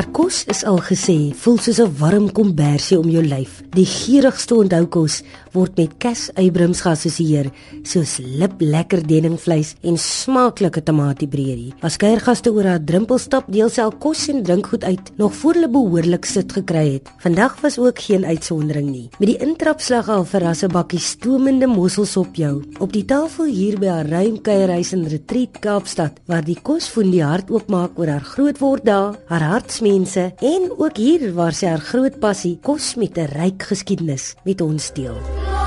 Haar kos is al gesê, voel soos 'n warm kombersie om jou lyf. Die geurigste onthou-kos word met Cas Abrams geassosieer, soos lip lekker deningvleis en smaaklike tamatiebreedie. As kuiergaste oor haar drempel stap, deel sy al kos en drinkgoed uit, nog voor hulle behoorlik sit gekry het. Vandag was ook geen uitsondering nie. Met die intrapslag al verrasse bakkie stoomende mosselsop jou. Op die tafel hier by haar ruim kuierhuis in Retreat Kaapstad, waar die kos voel die hart oopmaak oor haar grootword daar, haar hart mense en ook hier waar sy haar groot passie kos met 'n ryk geskiedenis met ons deel.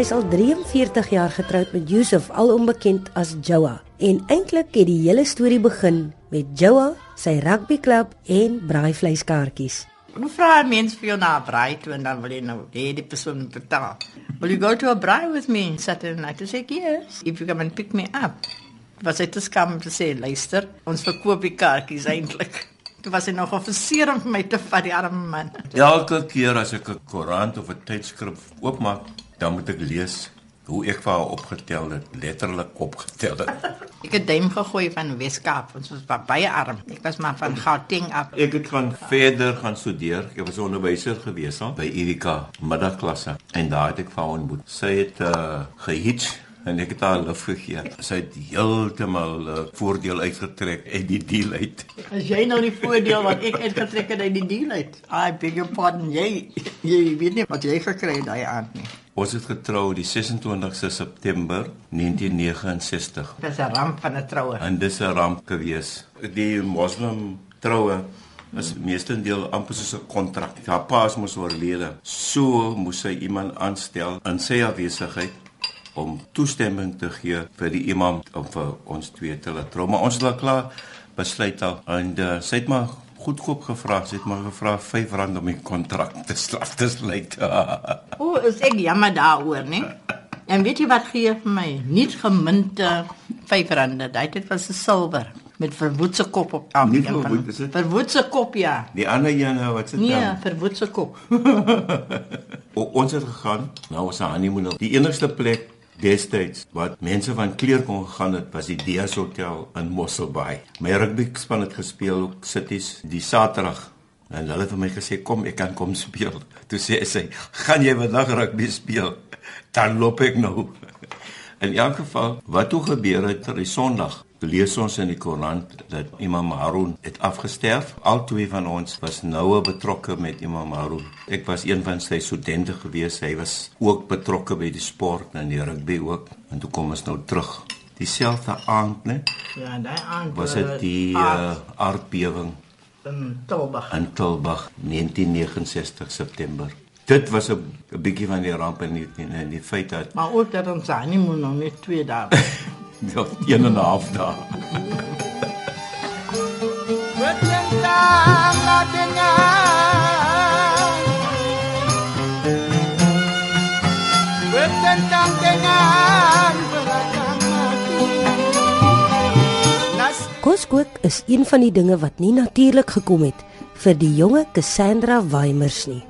Sy is al 43 jaar getroud met Yusuf, al onbekend as Joa. En eintlik het die hele storie begin met Joa, sy rugbyklub en braaivleiskaartjies. Nou vra 'n mens vir jou na braai toe en dan wil jy nou hê die persoon moet betaal. Will you go to a braai with me Saturday night? I say yes, if you come and pick me up. Was dit te skam om te sê, luister, ons verkoop die kaartjies eintlik. Toe was hy nog offisier om my te vat die arme man. Elke keer as ek 'n koerant of 'n tydskrif oopmaak, dan moet ek lees hoe ek vir haar opgetel het, letterlik opgetel het. ek het duim gegooi van Weskaap, ons was baie arm. Ek was maar van Gauteng af. Ek het gaan verder gaan studeer. Ek was onderwyser gewees al by Erika middagklasse en daar het ek vir haar ontmoet. Sy het uh, gehitch en ek het haar lief gegee. Sy het heeltemal uh, voordeel uitgetrek uit die deal uit. As jy nou die voordeel wat ek uitgetrek het uit die deal uit. I beg your pardon, jy jy weet nie wat jy gekry het daai aand nie. Ons het getrou die 26ste September 1969. Dis 'n ramp van 'n troue. En dis 'n ramp gewees. Die moslim troue is meestendeel amper soos 'n kontrak. Haar pa moes oorlede. So moes sy iemand aanstel in sy afwesigheid om toestemming te gee vir die imam om vir ons twee te laat trou. Maar ons het al klaar besluit al en uh, sy het maar goedkoop gevra. Sy het maar gevra R5 om die kontrak te slaf te sluit. o, is ek jammer daaroor, né? En weet jy wat gee vir my? Nie geminte R5. Dit was 'n silwer met verwoetse kop op aan. Nie verwoed, is dit? Verwoetse kop ja. Die ander een wat sit daar? Nee, verwoetse kop. o, ons het gegaan. Nou was 'n honeymoon. Die enigste plek destyds wat mense van kleur kon gegaan het was die DS Hotel in Mosselbaai. My rugby span het gespeel op Cities die Saterdag en hulle het vir my gesê kom ek kan kom speel. Toe sê sy, "Gaan jy vandag rugby speel?" Dan loop ek nou. In elk geval, wat toe gebeur het ter die Sondag? Lees ons in die Koran dat Imam Harun het afgesterf. Al twee van ons was noue betrokke met Imam Harun. Ek was een van sy studente gewees. Hy was ook betrokke by die sport en die rugby ook. En toe kom ons nou terug. Dieselfde aand, né? Ja, daai aand was dit die uh, aardbewing in Tilburg. In Tilburg 1969 September. Dit was 'n bietjie van die ramp in die, in die feit dat Maar ook dat ons aan nie moet nog net 2 dae Ja, een en 'n half dae. Koskook is een van die dinge wat nie natuurlik gekom het vir die jonge Cassandra Weimers nie.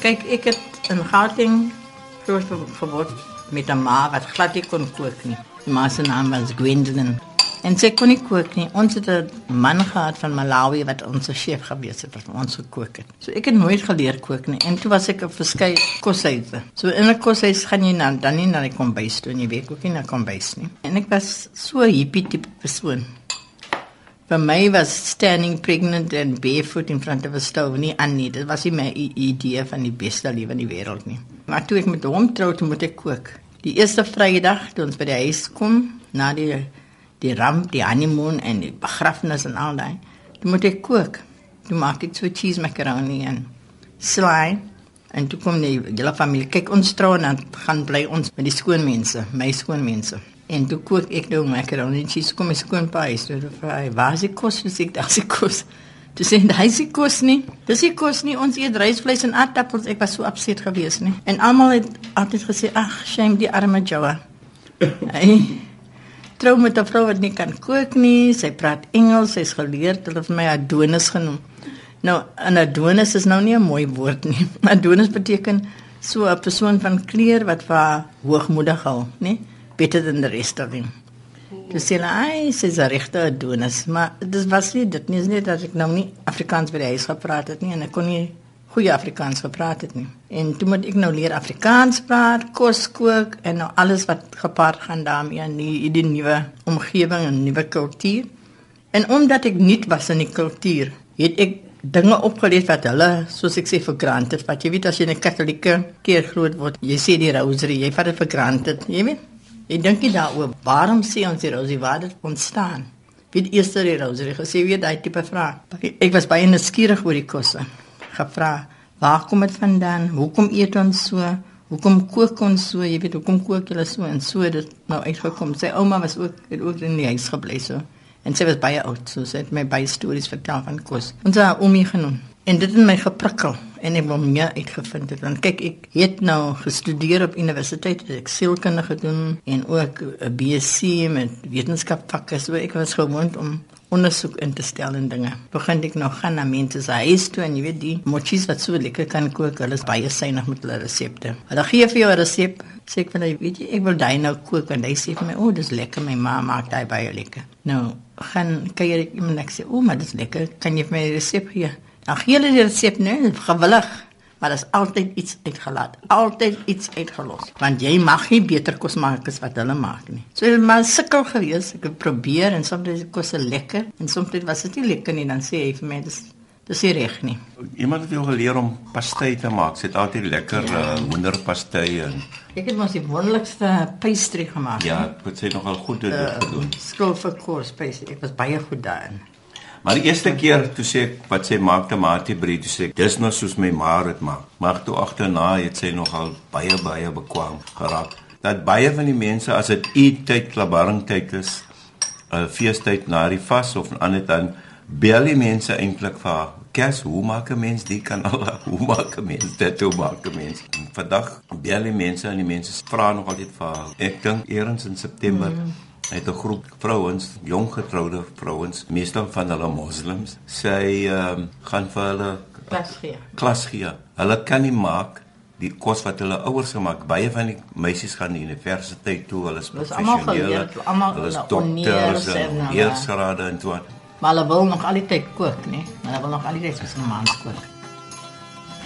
Kyk, ek het in Gauteng groot geword met 'n ma wat glad nie kon kook nie. Die ma se naam was Gwendolyn. En sy kon nie kook nie. Ons het 'n man gehad van Malawi wat ons chef gewees het wat ons gekook het. So ek het nooit geleer kook nie. En toe was ek op verskeie koshuise. So in 'n koshuis gaan jy nou dan nie na die kombuis toe nie. Weet ook nie na kombuis nie. En ek was so hippie tipe persoon. Vir my was standing pregnant and barefoot in front of a stove nie aan nie. Dit was nie my idee van die beste lewe in die wêreld nie. Maar toe ek met hom trou, toe moet ek kook. Die eerste Vrydag toe ons by die huis kom, na die die ramp, die honeymoon en die begrafnis en al daai, toe moet ek kook. Toe maak ek so cheese macaroni en slaai en toe kom die hele familie kyk ons trou en dan gaan bly ons met die skoonmense, my skoonmense. En toe kook ek nou macaroni en cheese kom my skoonpa huis toe vra hy, "Waar is die kos?" Dis ek, "Daar's die kos." Toe sê hy, "Dis die kos nie. Dis die kos nie. Ons eet rysvleis en aardappels." Ek was so opset gewees nie. En almal het altyd gesê, "Ag, shame die arme Joa." Hy trou met 'n vrou wat nie kan kook nie. Sy praat Engels, sy's geleerd. Hulle het my Adonis genoem. Nou, 'n Adonis is nou nie 'n mooi woord nie. Adonis beteken so 'n persoon van kleur wat vir hoogmoedig hou, nê? Beter than the rest of him. Dis sê hy sê sy regte Adonis, maar dit was nie dit nie, is nie dat ek nou nie Afrikaans by die huis gepraat het nie en ek kon nie goeie Afrikaans gepraat het nie. En toe moet ek nou leer Afrikaans praat, kos kook en nou alles wat gepaard gaan daarmee in die, die nuwe omgewing en nuwe kultuur. En omdat ek nuut was in die kultuur, het ek dinge opgeleer wat hulle, soos ek sê, vir granted, wat jy weet as jy 'n katolieke keer groot word, jy sê die rosary, jy vat dit vir granted, jy weet. Ek dink jy daaroor, waarom sê ons die rosary waar dit ontstaan? Wie die eerste die rosary gesê weer daai tipe vraag. Ek was baie nuuskierig oor die kosse gevra, waar kom dit vandaan? Hoekom eet ons so? Hoekom kook ons so? Jy weet, hoekom kook julle so en so dit nou uitgekom. Sy ouma was ook het ook in die huis gebly so. En sy was baie oud, so sy het my baie stories vertel van kos. Ons het haar oomie genoem. En dit het my geprikkel en ek wou meer uitgevind het. Want kyk, ek het nou gestudeer op universiteit, ek sielkunde gedoen en ook 'n BSc met wetenskapvakke. So ek was gewoond om ondersoek in te stel en dinge. Begin ek nou gaan na mense se huis toe en jy weet die mochies wat so lekker kan kook, hulle is baie suiwig met hulle resepte. Hulle gee vir jou 'n resep, sê ek van jy weet jy ek wil daai nou kook en hy sê vir my, "O, oh, dis lekker, my ma maak daai baie lekker." Nou, gaan kyk ek iemand net sê, "O, maar dis lekker, kan jy vir my die resep gee?" Dan gee hulle die resep, nee, gewillig maar daar's altyd iets uitgelaat, altyd iets uitgelos, want jy mag nie beter kos maak as wat hulle maak nie. So ek maar sukkel gewees, ek het probeer en soms is die kos lekker en soms was dit nie lekker nie, dan sê hy vir my dis dis nie reg nie. Iemand het jou geleer om pastei te maak. Sy het altyd lekker ja. uh, hoenderpastei en Ek het mos die wonderlikste pastry gemaak. Ja, wat sy nogal goed het uh, gedoen. Skool vir kos pastry. Ek was baie goed daarin. Maar die eerste keer toe sê ek wat sy maak tamatie brie, toe sê ek dis nou soos my ma dit maak. Maar toe agterna het sy nogal baie baie bekwam geraak. Dat baie van die mense as dit eettyd, klabaringtyd is, 'n uh, feestyd na die vas of ander dan bel die mense eintlik vir haar. Kes, hoe maak 'n mens die kan al hoe maak 'n mens dit hoe maak 'n mens? Vandag bel die mense en die mense vra nog altyd vir haar. Ek dink eers in September mm het 'n groep vrouens, jong getroude vrouens, meestal van hulle moslems, sy ehm um, gaan vir hulle klas gee. Klas gee. Hulle kan nie maak die kos wat hulle ouers gemaak. Baie van die meisies gaan die universiteit toe, hulle is professionele, hulle is dokters en eersrade en toe. Maar hulle wil nog altyd kook, nee. Maar hulle wil nog altyd soos 'n man kook.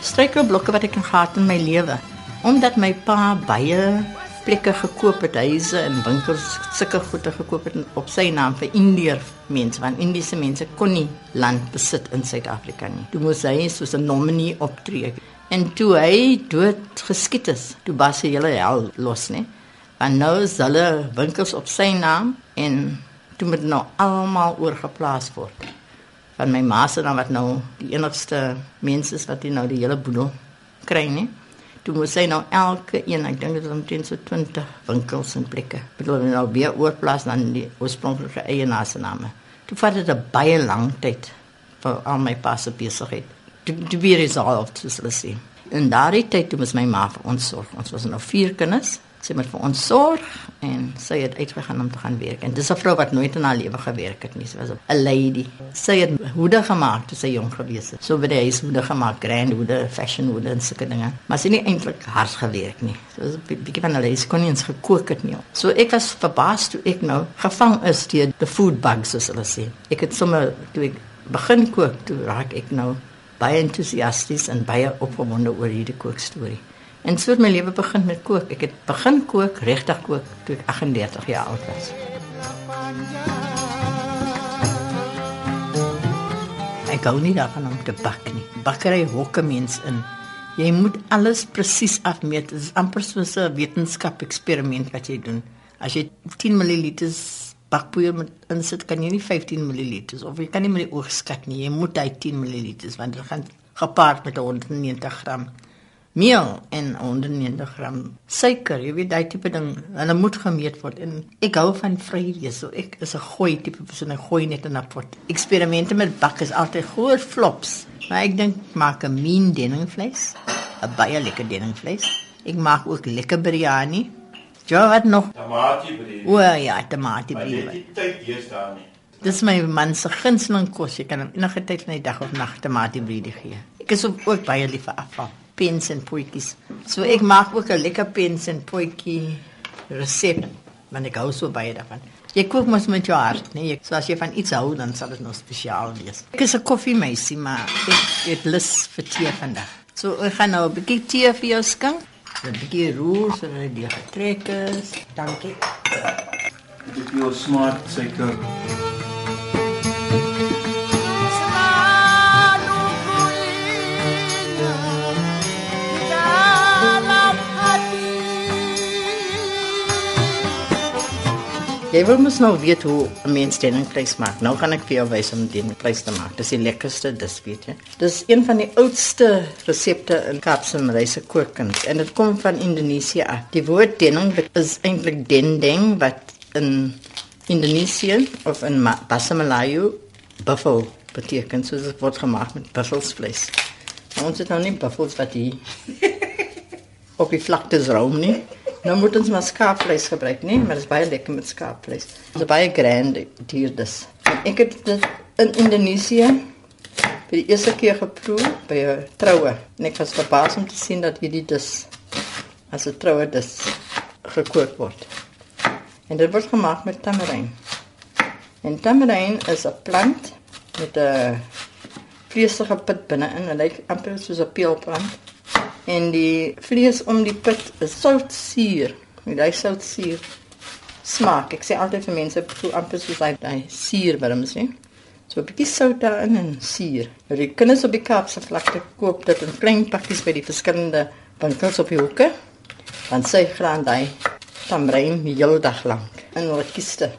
Streekblokke wat ek gehad in my lewe, omdat my pa baie plekke gekoop het, huise en winkels, sulke goede gekoop het op sy naam vir Indiër mense, want Indiese mense kon nie land besit in Suid-Afrika nie. Toe moes hy soos 'n nominee optree. En toe hy dood geskiet is, toe was hy hele hel los, né? Want nou is hulle winkels op sy naam en toe moet nou almal oorgeplaas word. Van my ma se dan wat nou die enigste mense is wat die nou die hele boedel kry, né? Toe moes hy nou elke een, ek dink dit was omtrent so 20 winkels en plekke. Bedoel nou weer oorplaas dan die oorspronklike eienaars se name. Toe vat dit 'n baie lang tyd vir al my passe besigheid. Toe toe weer is al of te sê. En daardie tyd toe moes my ma vir ons sorg. Ons was nou vier kinders sy moet vir ons sorg en sy het uitgegaan om te gaan werk. En dis 'n vrou wat nooit in haar lewe gewerk het nie. Sy was 'n lady. Sy het hoede gemaak toe sy jonk gewees het. So baie is hoede gemaak, grand hoede, fashion hoede en sulke dinge. Maar sy het nie eintlik hard gewerk nie. So 'n bietjie van 'n lady kon nie eens gekook het nie. So ek was verbaas toe ek nou gevang is deur the food bugs soos hulle sê. Ek het sommer toe ek begin kook, toe raak ek nou baie entoesiasties en baie opgewonde oor hierdie kookstorie. En so het my lewe begin met kook. Ek het begin kook, regtig kook toe ek 38 jaar oud was. Ek gou nie daarvan om te bak nie. Bakkery hokke mens in. Jy moet alles presies afmeet. Dit is amper soos 'n wetenskap eksperiment wat jy doen. As jy 10 ml bakpoeier met insit, kan jy nie 15 ml of jy kan nie met die oog skat nie. Jy moet hy 10 ml want dit gaan gepaard met 190 gram meel en 190 gram suiker. Jy weet daai tipe ding, hulle moet gemeet word en ek hou van vry wees. So ek is 'n gooi tipe persoon. Ek gooi net in 'n pot. Eksperimente met bak is altyd groot flops. Maar ek dink maak 'n mean denningvleis, 'n baie lekker denningvleis. Ek maak ook lekker biryani. Ja, wat nog? Tomatiebrie. O ja, tamatie Maar brie. dit tyd hier staan nie. Dis my man se gunsteling kos. Jy kan hom enige tyd van die dag of nag tamatie brie gee. Ek is ook, ook baie lief vir afval. Pens en potjies. So ek maak ook 'n lekker pens en potjie resep, want ek hou so baie daarvan. Jy kook mos met jou hart, nee. Jy, so as jy van iets hou, dan sal dit nog spesiaal wees. Ek is 'n koffiemeisie, maar ek het lus vir tee vandag. So ek gaan nou 'n bietjie tee vir jou skink. 'n Bietjie roer sodat dit getrek is. Dankie. Dit is jou smart suiker. Jy wil mos nou weet hoe 'n mens deningvleis maak. Nou gaan ek vir jou wys hoe om deningvleis te maak. Dis die lekkerste, dis weet jy. Dis een van die oudste resepte in Kaapse Malayse kookkuns en dit kom van Indonesië af. Die woord dening is eintlik dendeng wat in Indonesië of in Bahasa Melayu buffel beteken. So dit word gemaak met buffelsvleis. Maar ons het nou nie buffels wat hier op die vlaktes roam nie. Nou moet ons maar skaapvleis gebruik, nee, maar dit is baie lekker met skaapvleis. Dit is baie grand dier dus. En ek het dit in Indonesië vir die eerste keer geproe by 'n troue. En ek was verbaas om te sien dat hierdie dus as 'n troue dus gekook word. En dit word gemaak met tamarijn. En tamarijn is 'n plant met 'n vleesige pit binne-in. Dit lyk amper soos 'n peelplant. En die vlees om die pit is soutsuur. Met daai soutsuur smaak. Ek sê altyd vir mense proe amper soos hy daai suurwurms, hè. So 'n bietjie sout daarin en suur. Nou die kinders op die Kaapse vlakte koop dit in klein pakkies by die verskillende winkels op die hoeke. Dan sê graan daai tamrein die hele dag lank in hulle kiste.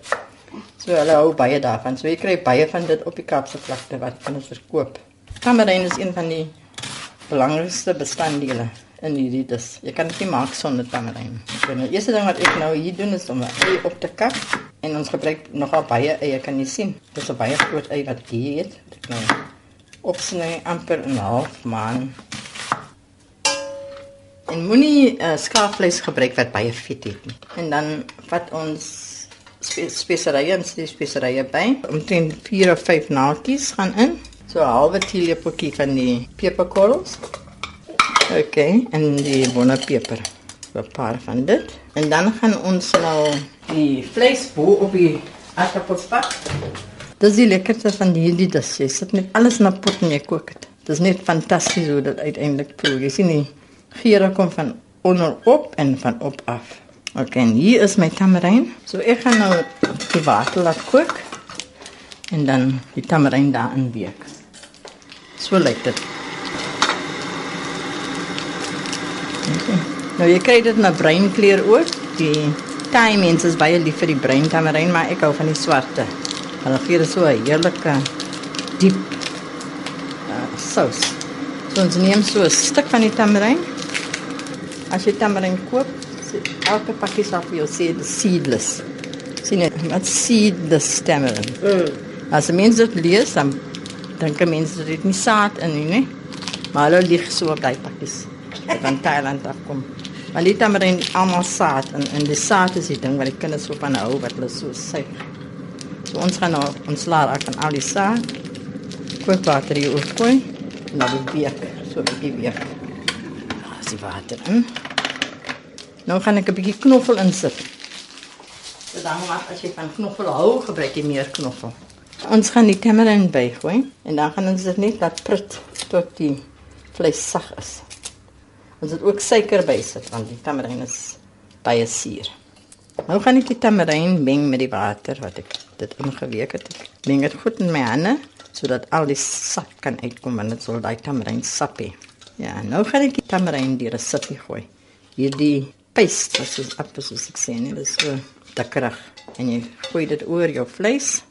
So hulle hou baie daarvan. So jy kry baie van dit op die Kaapse vlakte wat kinders verkoop. Tamrein is een van die belangrikste bestanddele in hierdie dis. Jy kan dit nie maak sonder tamarijn. So nou eerste ding wat ek nou hier doen is om 'n ei op te kap en ons gebruik nogal baie eie kan jy sien. Dis 'n baie groot ei wat ek hier het. Ek nou opsny amper 'n half maan. En moenie uh, skaapvleis gebruik wat baie vet het nie. En dan vat ons spe speserye en die speserye by. Omtrent 4 of 5 naaldjies gaan in. So 'n halwe teelepeltjie van die peperkorrels. OK, en die bonnepeper. So 'n paar van dit. En dan gaan ons nou die vleis bo op die aardappels pak. Dis die lekkerste van hierdie dis. Jy sit net alles in 'n pot en jy kook dit. Dis net fantasties hoe dit uiteindelik proe. Jy sien die geure kom van onderop en van op af. OK, en hier is my tamarijn. So ek gaan nou die water laat kook en dan die tamarijn daarin week. So lyk dit. Okay. Nou jy kry dit in 'n bruin kleur ook. Die Thai mense is baie lief vir die bruin tamarijn, maar ek hou van die swarte. Hulle gee dit so 'n heerlike diep uh, sous. So ons neem so 'n stuk van die tamarijn. As jy tamarijn koop, elke pakkie sal vir jou sê dis seedless. Sien net, wat seedless tamarijn. Mm. As mense dit lees, dan dink mense dit nie saad in nie, nee. Maar hulle lieg so op daai pakkies. Wat van Thailand afkom. Maar die tamarijn almal saad en en die saad is die ding wat die kinders so van hou wat hulle so suig. So ons gaan nou ons laat af van al die saad. Kookwater hier oorgooi en dan die week, so 'n bietjie week. As die water in. Nou gaan ek 'n bietjie knoffel insit. So dan maar as jy van knoffel hou, gebruik jy meer knoffel. Ons gaan die tamarijn bygooi en dan gaan ons dit net laat prit tot die vleis sag is. Ons het ook suiker bysit want die tamarijn is baie suur. Nou gaan ek die tamarijn meng met die water wat ek dit ingeweek het. Ek meng dit goed in my hande sodat al die sap kan uitkom want dit sal daai tamarijn sap hê. Ja, nou gaan ek die tamarijn deur 'n sippie gooi. Hierdie paste wat soos appel soos ek sê, nee, dis so dikkerig en jy gooi dit oor jou vleis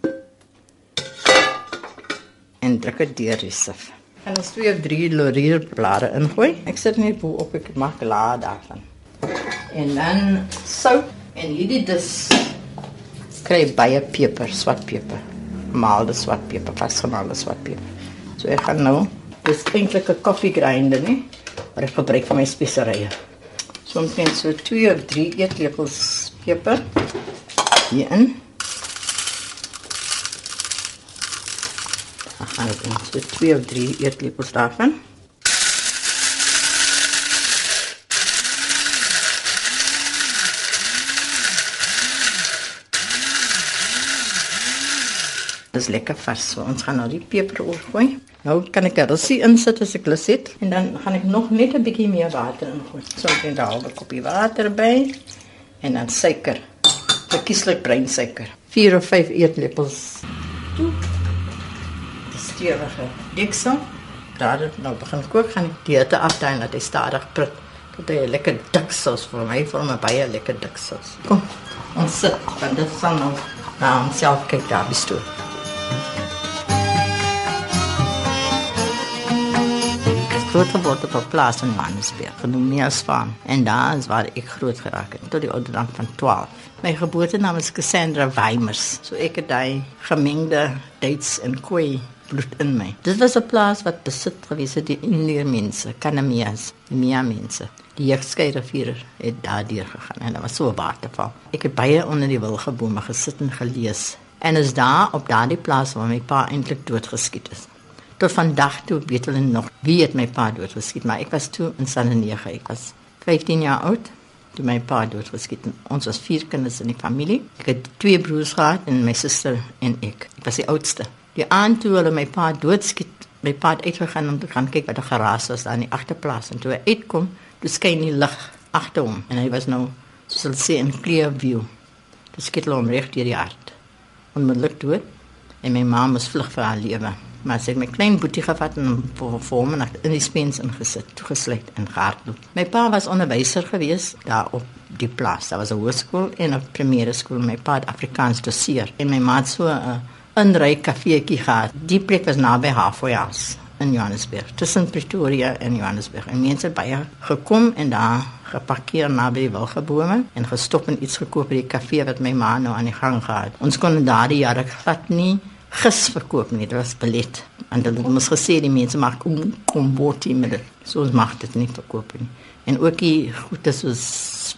en druk dit deur die sif. En ons twee of drie laurierblare ingooi. Ek sit net bo op ek maak laag daarvan. En dan sout en hierdie dis kry baie peper, swart peper. Maalde swart peper, vasgemaalde swart peper. So ek gaan nou dis eintlik 'n koffie grinder, nee, maar ek gebruik vir my speserye. Soms net so 2 of 3 eetlepels peper hierin. Dan gaan ek in so 2 of 3 eetlepels daarvan. Dis lekker vars. So ons gaan nou die peper oorgooi. Nou kan ek sien insit as ek lus het en dan gaan ek nog net 'n bietjie meer water ingooi. So ek het 'n halwe koppie water by en dan suiker. Verkieslik bruin suiker. 4 of 5 eetlepels. Toe. Stewige deksel. Daar het nou begin kook gaan die hitte afdaai dat hy stadig prik. Dat hy lekker dik sos vir my vir my baie lekker dik sos. Kom. Ons sit want dit sal nou nou self kyk daar bestoor. groot geword op 'n plaas in Johannesburg, genoem Meersvaan. En daar is waar ek groot geraak het tot die ouderdom van 12. My geboortenaam is Cassandra Weimers. So ek het daai gemengde Duits en Khoi bloed in my. Dit was 'n plaas wat besit gewees het die Indiër mense, Kanameas, die Mia mense. Die Jekskei rivier het daardeur gegaan en dit was so waterval. Ek het baie onder die wilgebome gesit en gelees. En is daar op daardie plaas waar my pa eintlik doodgeskiet is tot vandag toe weet hulle nog wie het my pa doodgeskiet maar ek was toe in Sanne 9 ek was 15 jaar oud toe my pa doodgeskiet ons was vier kinders in die familie. Ek het twee broers gehad en my suster en ek. Ek was die oudste. Die aand toe hulle my pa doodskiet my pa het uitgegaan om te gaan kyk wat er geraas was aan die agterplaas. En toe hy uitkom toe skyn die lig agter hom en hy was nou hulle sê in clear view. Dit skiet hom reg deur die hart onmiddellik dood en my ma moes vlug vir haar lewe maar sy het my klein boetie gevat en vir hom in die spens ingesit, toegesluit en gehardloop. My pa was onderwyser gewees daar op die plaas. Daar was 'n hoërskool en 'n primêre skool. My pa het Afrikaans doseer en my ma het so 'n inry kafeetjie gehad. Die plek was naby Halfwayhouse in Johannesburg, tussen Pretoria en Johannesburg. En mense het baie gekom en daar geparkeer naby die wilgebome en gestop en iets gekoop by die kafee wat my ma nou aan die gang gehad. Ons kon daardie jare glad nie gis verkoop nie, dit was belet. En hulle het ons gesê die mense mag kom kom botie met dit. So ons mag dit nie verkoop nie. En ook die goede soos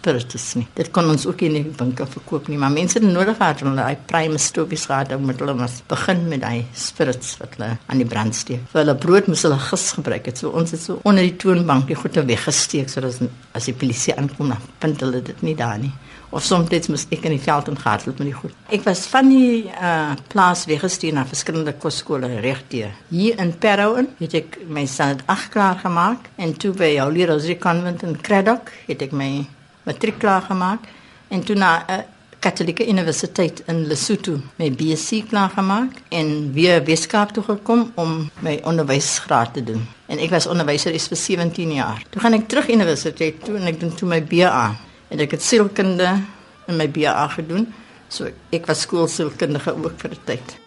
spiritus nie. Dit kon ons ook in die winkel verkoop nie, maar mense het nodig gehad om daai prime stofies gehad om met hulle mas begin met daai spirits wat hulle aan die brand steek. Vir hulle brood moes hulle gis gebruik het. So ons het so onder die toonbank die goede weggesteek sodat as die polisie aankom, dan vind hulle dit nie daar nie of soms moet ek in die veld en gehardloop met die goed. Ek was van die uh, plaas weggestuur na verskillende kosskole regdeur. Hier in Parowan het ek my standaard 8 klaar gemaak en toe by Holy Rosary Convent in Craddock het ek my matriek klaar gemaak en toe na 'n uh, Katolieke Universiteit in Lesotho my BSc klaar gemaak en weer Weskaap toe gekom om my onderwysgraad te doen. En ek was onderwyser vir 17 jaar. Toe gaan ek terug universiteit toe en ek doen toe my BA en ek het sielkunde in my BA gedoen. So ek was skoolsielkundige ook vir 'n tyd.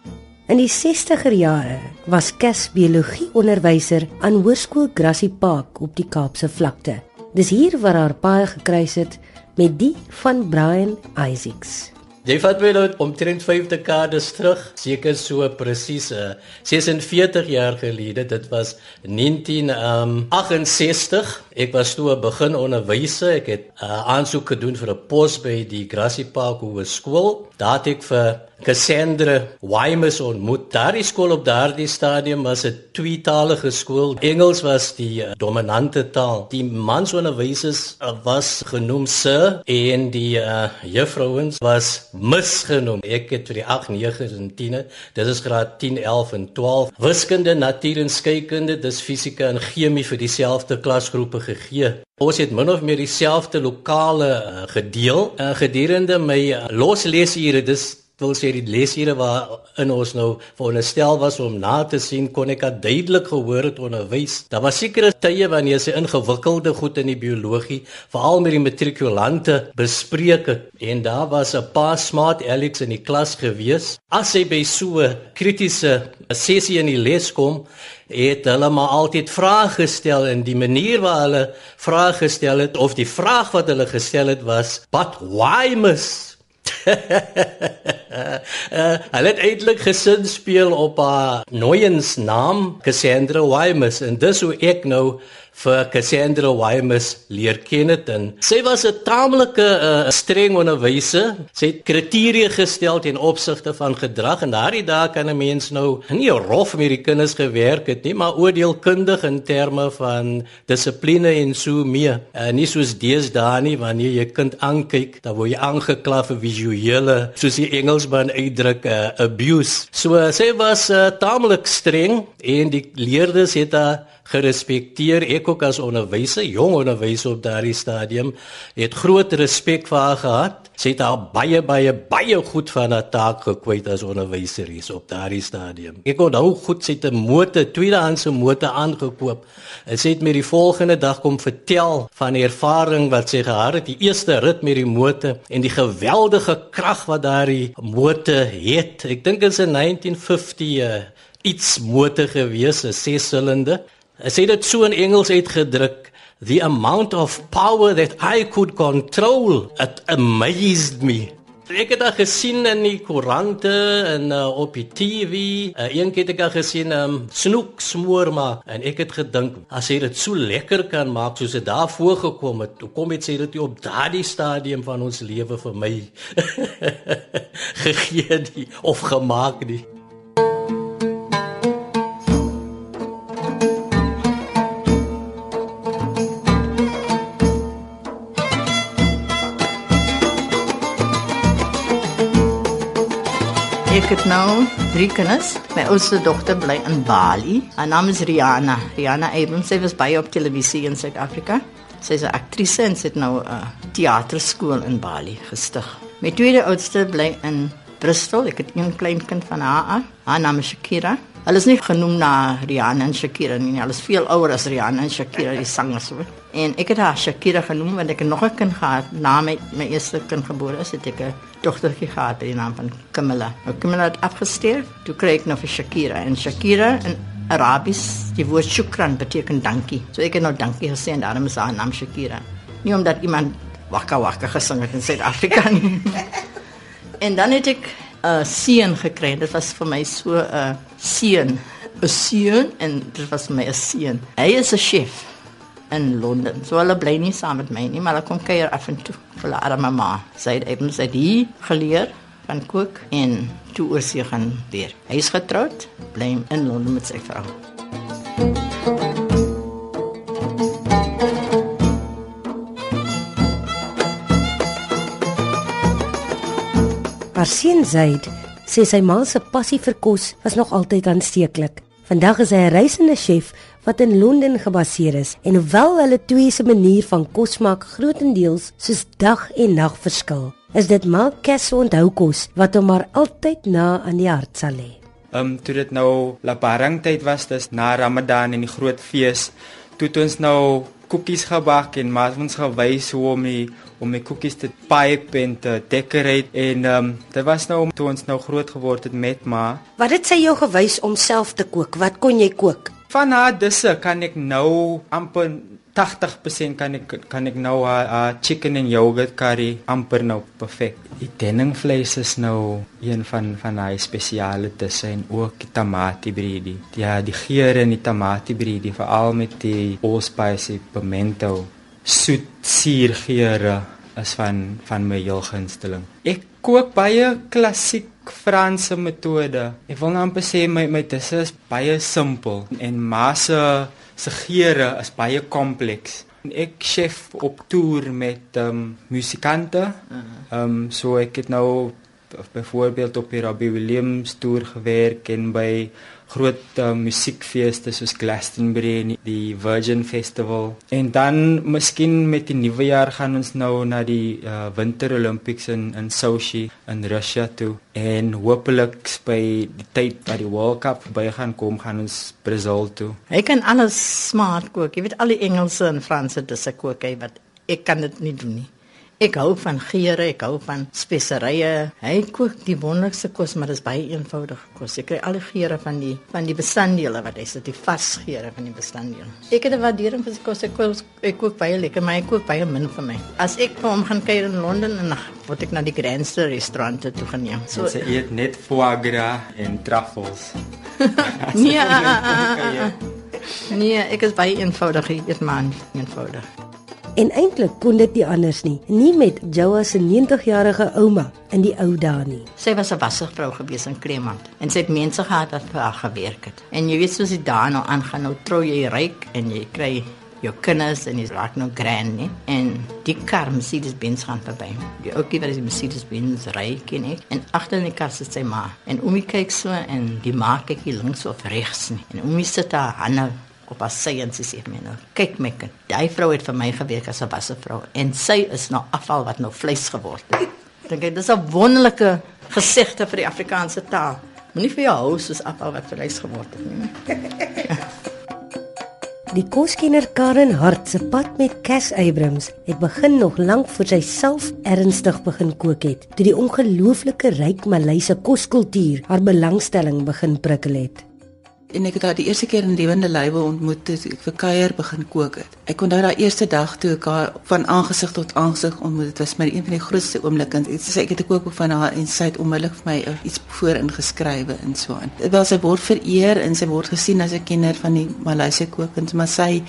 In die 60er jare was Kes biologie onderwyser aan Hoërskool Grassy Park op die Kaapse vlakte. Dis hier waar haar paai gekruis het met die van Brian Isaacs. Jy vat my nou omtrent 5 dekades terug, seker so presies 46 eh, jaar gelede. Dit was 1968. Um, ek was toe begin onderwyser. Ek het 'n uh, eh, aansoek gedoen vir 'n pos by die Grassy Park Hoërskool. Daar het ek vir Cassandra Weimers ontmoet. Daardie skool op daardie stadium was 'n tweetalige skool. Engels was die uh, dominante taal. Die mansonderwysers uh, was genoem sir en die uh, juffrouens was miss genoem. Ek het vir die 8, 9 en 10. Dit is graad 10, 11 en 12. Wiskunde, natuur en skeikunde, dis fisika en chemie vir dieselfde klasgroepe gegee. Ons het min of meer dieselfde lokale uh, gedeel uh, gedurende my uh, loslesure. Dis wil sê die lesure waar in ons nou veronderstel was om na te sien kon ek duidelik gehoor het onderwys. Daar was sekere tye wanneer sy ingewikkelde goed in die biologie, veral met die matrikulante bespreek het en daar was 'n paar smart Alex in die klas gewees. As hy by so 'n kritiese sessie in die les kom, het hulle maar altyd vrae gestel en die manier waar hulle vrae gestel het of die vraag wat hulle gestel het was, "But why must uh, hulle het eintlik gesin speel op haar nooiens naam Cassandra Wymus en dis hoe ek nou vir Cassandra Wymus leer ken het en sy was 'n taamlike uh, streng onderwyser. Sy het kriteria gestel ten opsigte van gedrag en daardie dae kan 'n mens nou nie rof met die kinders gewerk het nie, maar oordeelkundig in terme van dissipline en so meer. Uh, nie soos deesdae nie wanneer jy kind aankyk, dan word jy aangekla vir visuele, soos die Engelsman uitdruk, uh, abuse. So uh, sy was uh, taamlik streng en die leerders het haar gerespekteer. Ek ook as onderwyser, jong onderwyser op daardie stadium, het groot respek vir haar gehad. Sy het haar baie baie baie goed van haar taak gekwyt as onderwyser hier op daardie stadium. Ek onthou goed sy het 'n motor, tweedehandse motor aangekoop. En sy het my die volgende dag kom vertel van die ervaring wat sy gehad het, die eerste rit met die motor en die geweldige krag wat daardie motor het. Ek dink dit is 'n 1950 uh, iets motor gewees, 'n 6-silinder. Hy sê dit so in Engels uitgedruk, the amount of power that I could control, it amazed me. Ek het dit gesien in die koerante en uh, op die TV. Uh, een keer het ek gesien 'n um, snoek smoor maar en ek het gedink as hy dit so lekker kan maak soos dit daar voorgekom het, hoe kom dit sê dit op daardie stadium van ons lewe vir my gegee die of gemaak die. Het nou drie kinders. My oudste dogter bly in Bali. Haar naam is Rihanna. Rihanna Abrams. Sy was baie op televisie in Suid-Afrika. Sy is 'n aktrise en sy het nou 'n teaterskool in Bali gestig. My tweede oudste bly in Bristol. Ek het een klein kind van haar. Haar naam is Shakira. Hulle is nie genoem na Rihanna en Shakira nie. Hulle is veel ouer as Rihanna en Shakira, die sangers hoor. En ek het haar Shakira genoem want ek het nog 'n kind gehad na my my eerste kind gebore is, het ek 'n dogtertjie gehad met die naam van Camilla. Nou Camilla het afgestorf. Toe kry ek nou vir Shakira en Shakira in Arabies, die woord shukran beteken dankie. So ek het nou dankie gesê en daarom is haar naam Shakira. Nie omdat iemand waka waka gesing het in Suid-Afrika nie. en dan het ek 'n uh, seun gekry. Dit was vir my so 'n uh, seun, 'n seun en dit was vir my 'n seun. Hy is 'n chef in Londen. So hulle bly nie saam met my nie, maar hulle kom kuier af en toe vir hulle arme ma. Sy het even sy hier geleer van kook en toe oor sy gaan weer. Hy is getroud, bly in Londen met sy vrou. Haar seun Zaid sê sy ma se passie vir kos was nog altyd aansteeklik. Vandag is hy 'n reisende chef wat in Londen gebaseer is en hoewel hulle twee se manier van kos maak grootendeels soos dag en nag verskil, is dit maar Kes onthou kos wat hom maar altyd na aan die hart sal lê. Ehm um, toe dit nou Lebaran tyd was, dis na Ramadan en die groot fees, toe het ons nou koekies gebak en maar ons gewys hoe om die om die koekies te pipe en te decorate en ehm um, dit was nou om toe ons nou groot geword het met ma. Wat het sy jou gewys om self te kook? Wat kon jy kook? Van haar disse kan ek nou amper 80% kan ek kan ek nou haar uh, chicken and yogurt curry amper nou perfek. Die denningvleis is nou een van van haar spesiale disse en ook die tamatie brie. Ja, die geur in die tamatie brie, veral met die allspice pimento soet suur geure is van van my heel gunsteling. Ek kook baie klassiek Franse metode. Ek wil net amper sê my my dis is baie simpel en masse se geure is baie kompleks. Ek chef op toer met um, musikante. Ehm um, so ek het nou byvoorbeeld op die Robbie Williams toer gewerk en by groot uh, musiekfeeste soos Glastonbury en die Virgin Festival. En dan miskien met die nuwe jaar gaan ons nou na die uh, Winter Olympics in in Sochi in Russia toe en hopelik by die tyd dat die World Cup by gaan kom gaan ons Brazil toe. Hy kan alles smart kook. Jy weet al die Engelse en Franse dis ek kook hy wat ek kan dit nie doen nie. Ek hou van geure, ek hou van speserye. Hy kook die wonderlikste kos, maar dit is baie eenvoudige kos. Jy kry al die geure van die van die bestanddele wat hy sit, die vasgeure van die bestanddele. Ek het 'n waardering vir sy kos. Ek kook, ek kook baie lekker, maar hy kook baie min vir my. As ek vir hom gaan kuier in Londen en dan word ek na die Grandster restaurante toe geneem. So sy eet net foie gras en truffles. nee, nee, ek is baie eenvoudig, ek eet maar eenvoudig. En eintlik kon dit nie anders nie, nie met Joa se 90-jarige ouma in die ou dae nie. Sy was 'n wasservrou gewees in Kremant en sy het mense gehad wat vir haar gewerk het. En jy weet soos dit daar nou aangaan, nou trou jy ryk en jy kry jou kinders en jy's raak nou grand nie. En die kar Mercedes Benz gaan verby. Die ouetjie wat die Mercedes Benz ry ken ek en agter in die kar sit sy ma. En Oomie kyk so en die ma kyk hier links of regs nie. En Oomie sit daar hande op haar sy en sy sê my nou, kyk my kind, daai vrou het vir my gewerk as 'n wassevrou en sy is nou afval wat nou vleis geword het. Dink ek dis 'n wonderlike gesegde vir die Afrikaanse taal. Moenie vir jou hou soos afval wat vleis geword het nie. Die koskenner Karen Hart se pad met Cass Abrams het begin nog lank voor sy self ernstig begin kook het, toe die ongelooflike ryk Malayse koskultuur haar belangstelling begin prikkel het en ek het haar die eerste keer in lewende lywe ontmoet toe ek vir kuier begin kook het. Ek onthou daai eerste dag toe ek haar van aangesig tot aangesig ontmoet. Dit was my een van die grootste oomblikke. Ek sê ek het 'n kookboek van haar en sy het onmiddellik vir my iets voor ingeskrywe en so aan. Dit was sy word vereer en sy word gesien as 'n kenner van die Maleisiese kookkuns, maar sy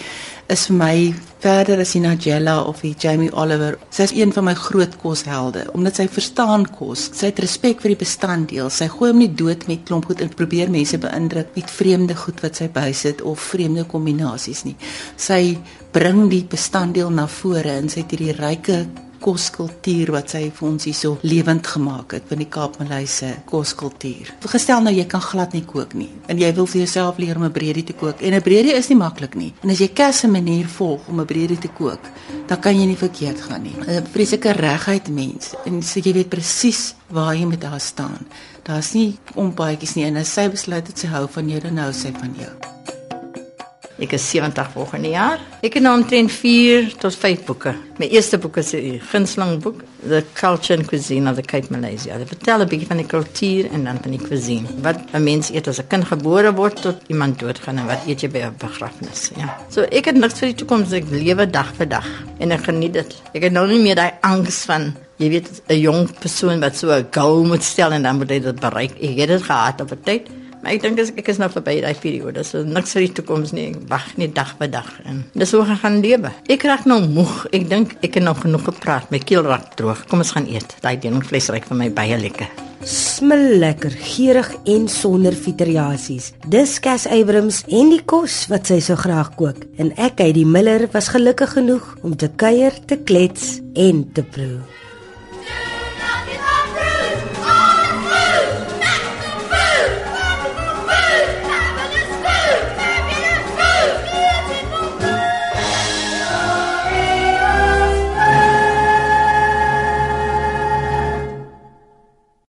is vir my verder as die Nigella of die Jamie Oliver. Sy is een van my groot koshelde omdat sy verstaan kos. Sy het respek vir die bestanddeel. Sy gooi hom nie dood met klomp goed en probeer mense beïndruk met vreemde goed wat sy bysit of vreemde kombinasies nie. Sy bring die bestanddeel na vore en sy het hierdie ryke koskultuur wat sy vir ons hierso lewend gemaak het van die Kaapmaleise koskultuur. Gestel nou jy kan glad nie kook nie en jy wil vir jouself leer om 'n breedie te kook en 'n breedie is nie maklik nie. En as jy kes 'n manier volg om 'n breedie te kook, dan kan jy nie verkeerd gaan nie. 'n Vreeslike regheid mens en so jy weet presies waar jy met haar staan. Daar's nie ompaadjies nie en as sy besluit dat sy hou van jou, dan hou sy van jou. Ek is 70 volgende jaar. Ek het nou omtrent 4 tot 5 boeke. My eerste boek is 'n gunsteling boek, The Culture and Cuisine of the Cape Malaysia. Dit vertel 'n bietjie van die kultuur en dan van die cuisine. Wat 'n mens eet as 'n kind gebore word tot iemand doodgaan en wat eet jy by 'n begrafnis, ja. So ek het niks vir die toekoms, ek lewe dag vir dag en ek geniet dit. Ek het nou nie meer daai angs van jy weet 'n jong persoon wat so 'n goal moet stel en dan moet hy dit bereik. Ek het dit gehad op 'n tyd. Maar ek dink as ek is nou verby daai periode, so niks vir die toekoms nie. Ek wag net dag vir dag en dis hoe ek gaan lewe. Ek raak nou moeg. Ek dink ek het nou genoeg gepraat. My keel raak droog. Kom ons gaan eet. Daai dingvleis ryk vir my baie lekker. Smil lekker, geurig en sonder fiteriasies. Dis Cas Abrams en die kos wat sy so graag kook. En ek, die Miller, was gelukkig genoeg om te kuier, te klets en te proe.